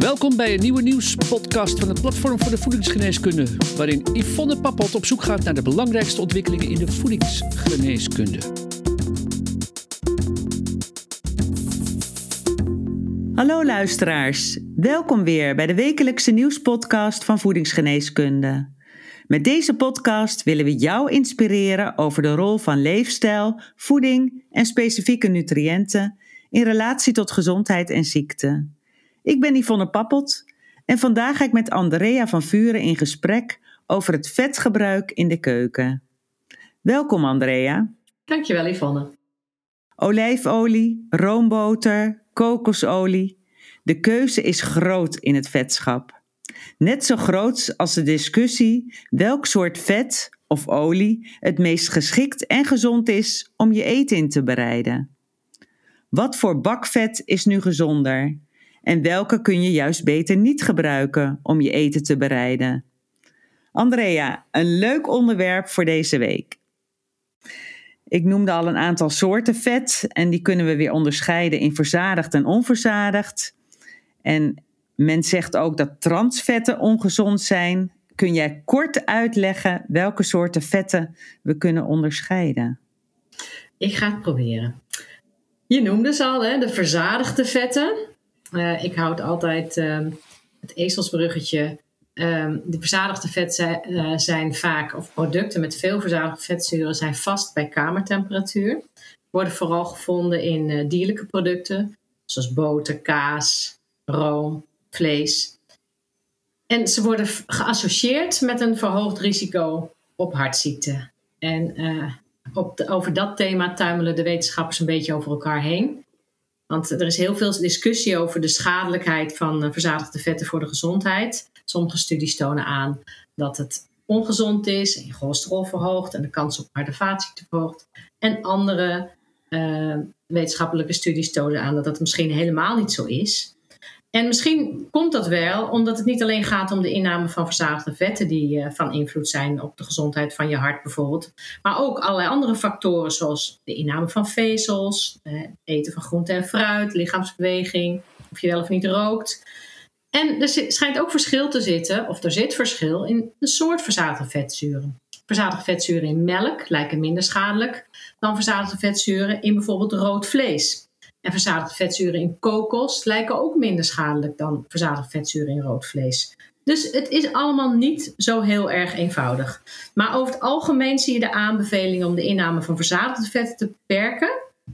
Welkom bij een nieuwe nieuwspodcast van het Platform voor de Voedingsgeneeskunde, waarin Yvonne Pappot op zoek gaat naar de belangrijkste ontwikkelingen in de voedingsgeneeskunde. Hallo luisteraars, welkom weer bij de wekelijkse nieuwspodcast van Voedingsgeneeskunde. Met deze podcast willen we jou inspireren over de rol van leefstijl, voeding en specifieke nutriënten in relatie tot gezondheid en ziekte. Ik ben Yvonne Pappot en vandaag ga ik met Andrea van Vuren in gesprek over het vetgebruik in de keuken. Welkom Andrea. Dankjewel Yvonne. Olijfolie, roomboter, kokosolie. De keuze is groot in het vetschap. Net zo groot als de discussie welk soort vet of olie het meest geschikt en gezond is om je eten in te bereiden. Wat voor bakvet is nu gezonder? En welke kun je juist beter niet gebruiken om je eten te bereiden? Andrea, een leuk onderwerp voor deze week. Ik noemde al een aantal soorten vet en die kunnen we weer onderscheiden in verzadigd en onverzadigd. En men zegt ook dat transvetten ongezond zijn. Kun jij kort uitleggen welke soorten vetten we kunnen onderscheiden? Ik ga het proberen. Je noemde ze al, hè, de verzadigde vetten. Uh, ik houd altijd uh, het ezelsbruggetje. Uh, de verzadigde zijn, eh, zijn, vaak, of producten met veel verzadigde vetzuren, zijn vast bij kamertemperatuur. Worden vooral gevonden in eh, dierlijke producten, zoals boter, kaas, room, vlees. En ze worden geassocieerd met een verhoogd risico op hartziekten. En op de, over dat thema tuimelen de wetenschappers een beetje over elkaar heen. Want er is heel veel discussie over de schadelijkheid van uh, verzadigde vetten voor de gezondheid. Sommige studies tonen aan dat het ongezond is en cholesterol verhoogt en de kans op en vaatziekten verhoogt. En andere uh, wetenschappelijke studies tonen aan dat dat misschien helemaal niet zo is. En misschien komt dat wel omdat het niet alleen gaat om de inname van verzadigde vetten die uh, van invloed zijn op de gezondheid van je hart bijvoorbeeld, maar ook allerlei andere factoren zoals de inname van vezels, uh, eten van groente en fruit, lichaamsbeweging, of je wel of niet rookt. En er schijnt ook verschil te zitten, of er zit verschil in de soort verzadigde vetzuren. Verzadigde vetzuren in melk lijken minder schadelijk dan verzadigde vetzuren in bijvoorbeeld rood vlees. En verzadigde vetzuren in kokos lijken ook minder schadelijk dan verzadigde vetzuren in rood vlees. Dus het is allemaal niet zo heel erg eenvoudig. Maar over het algemeen zie je de aanbeveling om de inname van verzadigde vetten te beperken.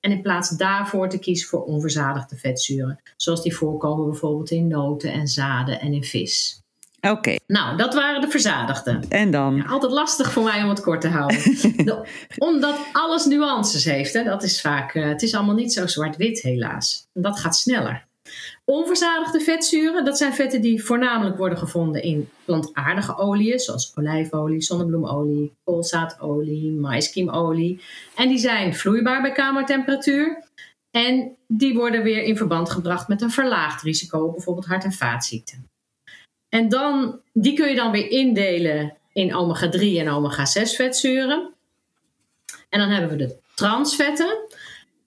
En in plaats daarvoor te kiezen voor onverzadigde vetzuren. Zoals die voorkomen bijvoorbeeld in noten en zaden en in vis. Oké. Nou, dat waren de verzadigden. En dan? Ja, altijd lastig voor mij om het kort te houden. de, omdat alles nuances heeft. Hè? Dat is vaak, uh, het is allemaal niet zo zwart-wit helaas. Dat gaat sneller. Onverzadigde vetzuren, dat zijn vetten die voornamelijk worden gevonden in plantaardige oliën, zoals olijfolie, zonnebloemolie, koolzaadolie, maiskiemolie. En die zijn vloeibaar bij kamertemperatuur. En die worden weer in verband gebracht met een verlaagd risico op bijvoorbeeld hart- en vaatziekten. En dan, die kun je dan weer indelen in omega-3 en omega-6 vetzuren. En dan hebben we de transvetten.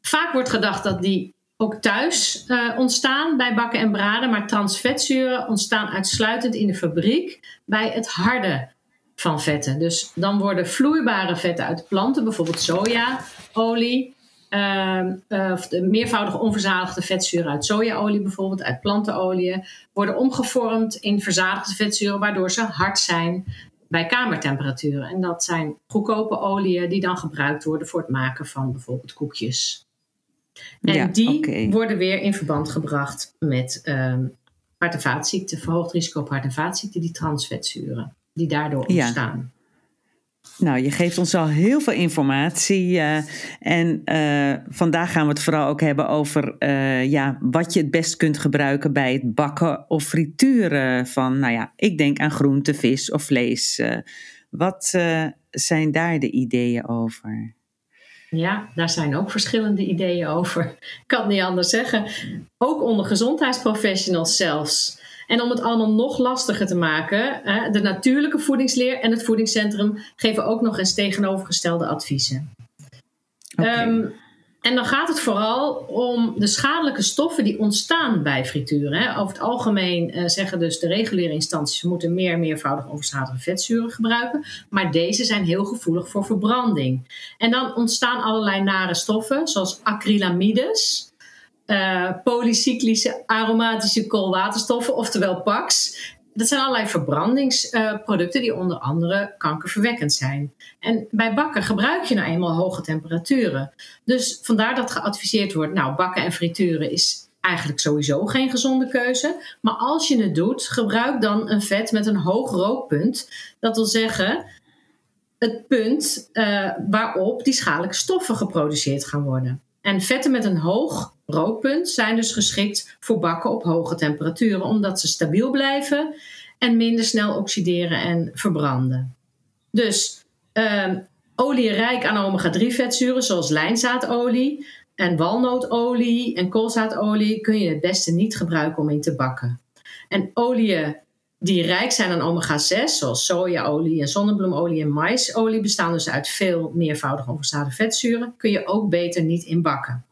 Vaak wordt gedacht dat die ook thuis uh, ontstaan bij bakken en braden, maar transvetzuren ontstaan uitsluitend in de fabriek bij het harde van vetten. Dus dan worden vloeibare vetten uit planten, bijvoorbeeld sojaolie, of de meervoudige onverzadigde vetzuren uit sojaolie bijvoorbeeld, uit plantenolie, worden omgevormd in verzadigde vetzuren, waardoor ze hard zijn bij kamertemperatuur. En dat zijn goedkope oliën die dan gebruikt worden voor het maken van bijvoorbeeld koekjes. En ja, die okay. worden weer in verband gebracht met um, hart- en vaatziekten, verhoogd risico op hart- en vaatziekten, die transvetzuren, die daardoor ontstaan. Ja. Nou, je geeft ons al heel veel informatie. Uh, en uh, vandaag gaan we het vooral ook hebben over uh, ja, wat je het best kunt gebruiken bij het bakken of frituren van, nou ja, ik denk aan groente, vis of vlees. wat zijn daar de ideeën over? Ja, daar zijn ook verschillende ideeën over. Ik kan het niet anders zeggen. Ook onder gezondheidsprofessionals zelfs. En om het allemaal nog lastiger te maken, de natuurlijke voedingsleer en het voedingscentrum geven ook nog eens tegenovergestelde adviezen. Okay. Um, En dan gaat het vooral om de schadelijke stoffen die ontstaan bij frituren. Hè. Over het algemeen uh, zeggen dus de reguliere instanties... we moeten meer meervoudig overstadige vetzuren gebruiken. Maar deze zijn heel gevoelig voor verbranding. En dan ontstaan allerlei nare stoffen, zoals acrylamides... Uh, polycyclische aromatische koolwaterstoffen, oftewel PAX dat zijn allerlei verbrandingsproducten die onder andere kankerverwekkend zijn. En bij bakken gebruik je nou eenmaal hoge temperaturen. Dus vandaar dat geadviseerd wordt, nou bakken en frituren is eigenlijk sowieso geen gezonde keuze. Maar als je het doet, gebruik dan een vet met een hoog rookpunt. Dat wil zeggen, het punt uh, waarop die schadelijke stoffen geproduceerd gaan worden. En vetten met een hoog rookpunt zijn dus geschikt voor bakken op hoge temperaturen, omdat ze stabiel blijven en minder snel oxideren en verbranden. Dus uh, olie rijk aan omega-3 vetzuren, zoals lijnzaadolie en walnootolie en koolzaadolie, kun je het beste niet gebruiken om in te bakken. En oliën die rijk zijn aan omega-6, zoals sojaolie en zonnebloemolie en maisolie, bestaan dus uit veel meervoudig overstaande vetzuren, kun je ook beter niet in bakken.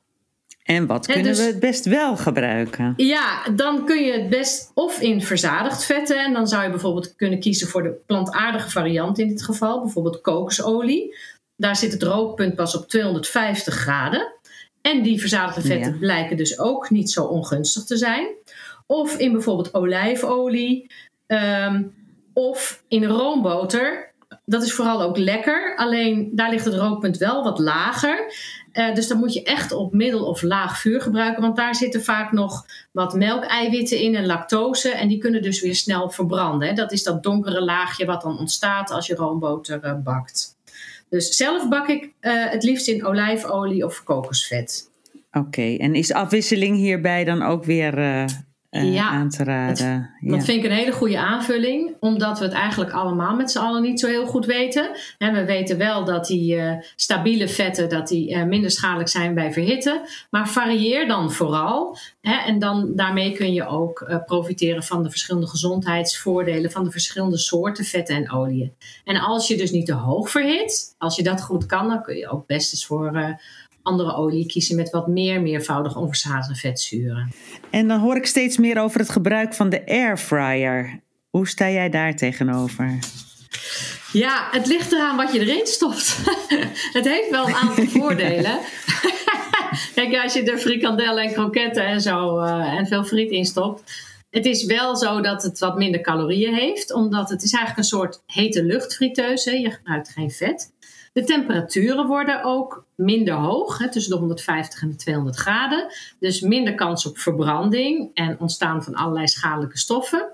En wat kunnen dus- we het best wel gebruiken? Ja, dan kun je het best of in verzadigd vetten. En dan zou je bijvoorbeeld kunnen kiezen voor de plantaardige variant in dit geval. Bijvoorbeeld kokosolie. Daar zit het rookpunt pas op 250 graden. En die verzadigde vetten blijken dus ook niet zo ongunstig te zijn. Of in bijvoorbeeld olijfolie. Ehm, of in roomboter dat is vooral ook lekker. Alleen daar ligt het rookpunt wel wat lager. Uh, dus dan moet je echt op middel of laag vuur gebruiken. Want daar zitten vaak nog wat melkeiwitten in en lactose. En die kunnen dus weer snel verbranden. Dat is dat donkere laagje wat dan ontstaat als je roomboter uh, bakt. Dus zelf bak ik uh, het liefst in olijfolie of kokosvet. Oké, en is afwisseling hierbij dan ook weer uh, ja, aan te raden. ja. Dat vind ik een hele goede aanvulling, omdat we het eigenlijk allemaal met z'n allen niet zo heel goed weten. En we weten wel dat die uh, stabiele vetten dat die, uh, minder schadelijk zijn bij verhitten, maar varieer dan vooral. Hè, en dan, daarmee kun je ook profiteren van de verschillende gezondheidsvoordelen van de verschillende soorten vetten en oliën. En als je dus niet te hoog verhit, als je dat goed kan, dan kun je ook best eens voor andere olie kiezen met wat meer meervoudig onverzadigde vetzuren. En dan hoor ik steeds meer over het gebruik van de airfryer. Hoe sta jij daar tegenover? Ja, het ligt eraan wat je erin stopt. het heeft wel een aantal voordelen. Kijk, als je er frikandellen en kroketten en zo uh, en veel friet in stopt. Het is wel zo dat het wat minder calorieën heeft, omdat het is eigenlijk een soort hete luchtfriteuse. Je gebruikt geen vet. De temperaturen worden ook minder hoog, hè, tussen de 150 en de 200 graden. Dus minder kans op verbranding en ontstaan van allerlei schadelijke stoffen.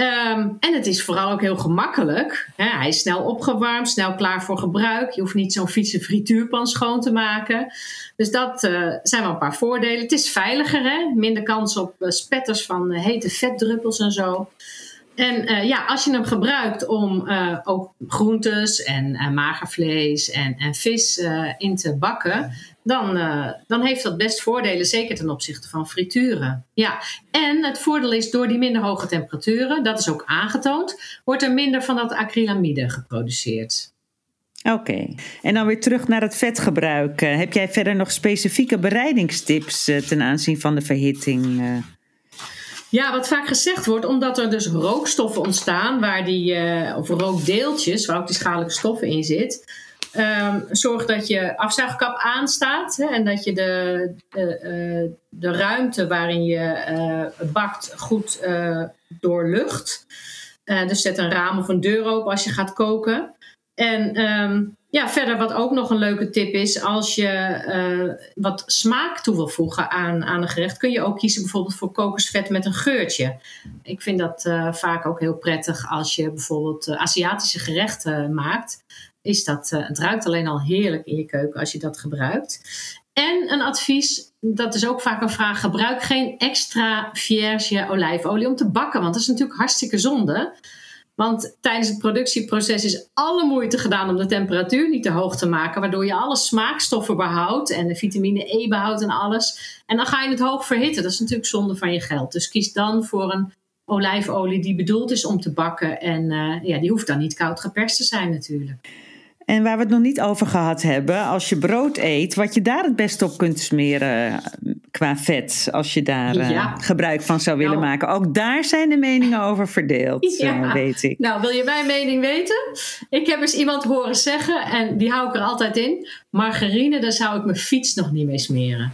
Um, en het is vooral ook heel gemakkelijk. Hè. Hij is snel opgewarmd, snel klaar voor gebruik. Je hoeft niet zo'n vieze frituurpan schoon te maken. Dus dat uh, zijn wel een paar voordelen. Het is veiliger, hè? minder kans op uh, spetters van uh, hete vetdruppels en zo. En uh, ja, als je hem gebruikt om uh, ook groentes en uh, magervlees en, en vis in te bakken, dan, dan heeft dat best voordelen, zeker ten opzichte van frituren. Ja, en het voordeel is door die minder hoge temperaturen, dat is ook aangetoond, wordt er minder van dat acrylamide geproduceerd. Oké, en dan weer terug naar het vetgebruik. heb jij verder nog specifieke bereidingstips ten aanzien van de verhitting? Ja, wat vaak gezegd wordt, omdat er dus rookstoffen ontstaan, waar die, uh, of rookdeeltjes, waar ook die schadelijke stoffen in zit. Um, zorg dat je afzuigkap aanstaat hè, en dat je de, de, uh, de ruimte waarin je uh, bakt goed doorlucht. dus zet een raam of een deur open als je gaat koken. En um, ja, verder wat ook nog een leuke tip is, als je uh, wat smaak toe wil voegen aan, aan een gerecht, kun je ook kiezen bijvoorbeeld voor kokosvet met een geurtje. Ik vind dat uh, vaak ook heel prettig als je bijvoorbeeld uh, Aziatische gerechten maakt. Is dat, het ruikt alleen al heerlijk in je keuken als je dat gebruikt. En een advies, dat is ook vaak een vraag, gebruik geen extra vierge olijfolie om te bakken, want dat is natuurlijk hartstikke zonde. Want tijdens het productieproces is alle moeite gedaan om de temperatuur niet te hoog te maken, waardoor je alle smaakstoffen behoudt en de vitamine E behoudt en alles. En dan ga je het hoog verhitten. Dat is natuurlijk zonde van je geld. Dus kies dan voor een olijfolie die bedoeld is om te bakken. En uh, ja, die hoeft dan niet koud geperst te zijn natuurlijk. En waar we het nog niet over gehad hebben, als je brood eet, wat je daar het beste op kunt smeren eh, qua vet, als je daar uh, Ja. gebruik van zou willen Nou. maken. Ook daar zijn de meningen over verdeeld, Ja. eh, weet ik. Nou, wil je mijn mening weten? Ik heb eens iemand horen zeggen, en die hou ik er altijd in: margarine, daar zou ik mijn fiets nog niet mee smeren.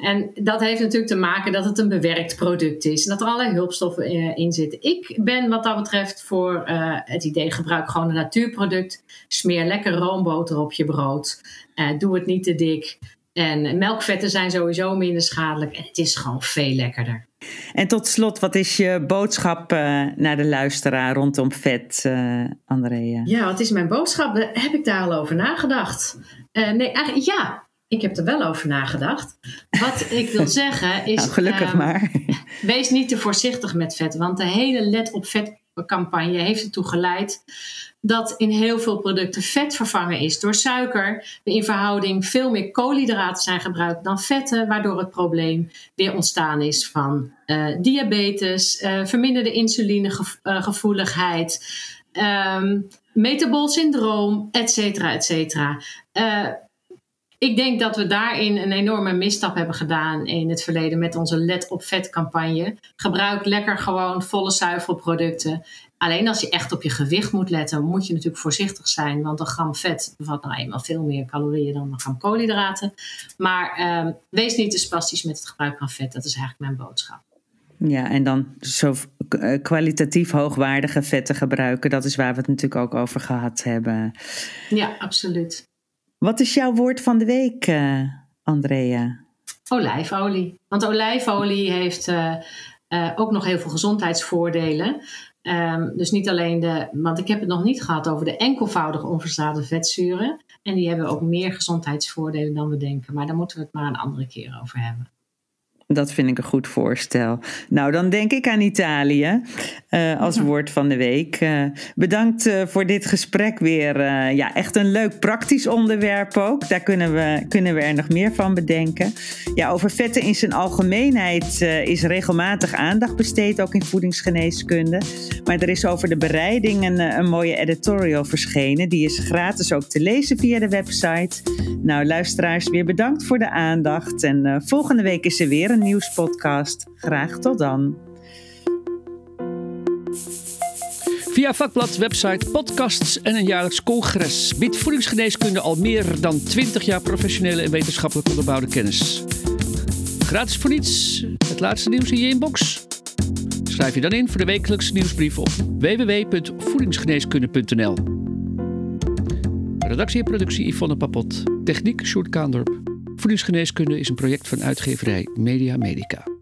En dat heeft natuurlijk te maken dat het een bewerkt product is en dat er allerlei hulpstoffen eh, in zitten. Ik ben wat dat betreft voor eh, het idee: gebruik gewoon een natuurproduct. Smeer lekker roomboter op je brood. Eh, doe het niet te dik. En melkvetten zijn sowieso minder schadelijk. En het is gewoon veel lekkerder. En tot slot, wat is je boodschap naar de luisteraar rondom vet, eh Andrea? Ja, wat is mijn boodschap? Daar Heb ik daar al over nagedacht? Nee, eigenlijk ja. Ik heb er wel over nagedacht. Wat ik wil zeggen is. Nou, gelukkig ehm, maar. Wees niet te voorzichtig met vet. Want de hele let op vet campagne heeft ertoe geleid dat in heel veel producten vet vervangen is door suiker. In verhouding veel meer koolhydraten zijn gebruikt dan vetten, waardoor het probleem weer ontstaan is van eh, diabetes, eh, verminderde insulinegevoeligheid, ehm metabol syndroom, et cetera, et cetera. Eh, ik denk dat we daarin een enorme misstap hebben gedaan in het verleden met onze Let op Vet campagne. Gebruik lekker gewoon volle zuivelproducten. Alleen als je echt op je gewicht moet letten, moet je natuurlijk voorzichtig zijn. Want een gram vet bevat nou eenmaal veel meer calorieën dan een gram koolhydraten. Maar ehm, wees niet te spastisch met het gebruik van vet. Dat is eigenlijk mijn boodschap. Ja, en dan zo eh, kwalitatief hoogwaardige vetten gebruiken. Dat is waar we het natuurlijk ook over gehad hebben. Ja, absoluut. Wat is jouw woord van de week, eh, Andrea? Olijfolie. Want olijfolie heeft eh, eh, ook nog heel veel gezondheidsvoordelen. Ehm, dus niet alleen de, want ik heb het nog niet gehad over de enkelvoudige onverzadigde vetzuren. En die hebben ook meer gezondheidsvoordelen dan we denken. Maar daar moeten we het maar een andere keer over hebben. Dat vind ik een goed voorstel. Nou, dan denk ik aan Italië eh, als woord van de week. Eh, bedankt eh, voor dit gesprek weer. Ja, echt een leuk praktisch onderwerp ook. Daar kunnen we, kunnen we er nog meer van bedenken. Ja, over vetten in zijn algemeenheid is regelmatig aandacht besteed, ook in voedingsgeneeskunde. Maar er is over de bereiding een, een mooie editorial verschenen. Die is gratis ook te lezen via de website. Nou, luisteraars, weer bedankt voor de aandacht. En volgende week is er weer een nieuwspodcast. Graag tot dan. Via vakblad, website, podcasts en een jaarlijks congres biedt voedingsgeneeskunde al meer dan 20 jaar professionele en wetenschappelijk onderbouwde kennis. Gratis voor niets, het laatste nieuws in je inbox. Schrijf je dan in voor de wekelijkse nieuwsbrief op www.voedingsgeneeskunde.nl. Redactie en productie Yvonne Papot. Techniek Sjoerd Kaandorp. Voedingsgeneeskunde is een project van uitgeverij Media Medica.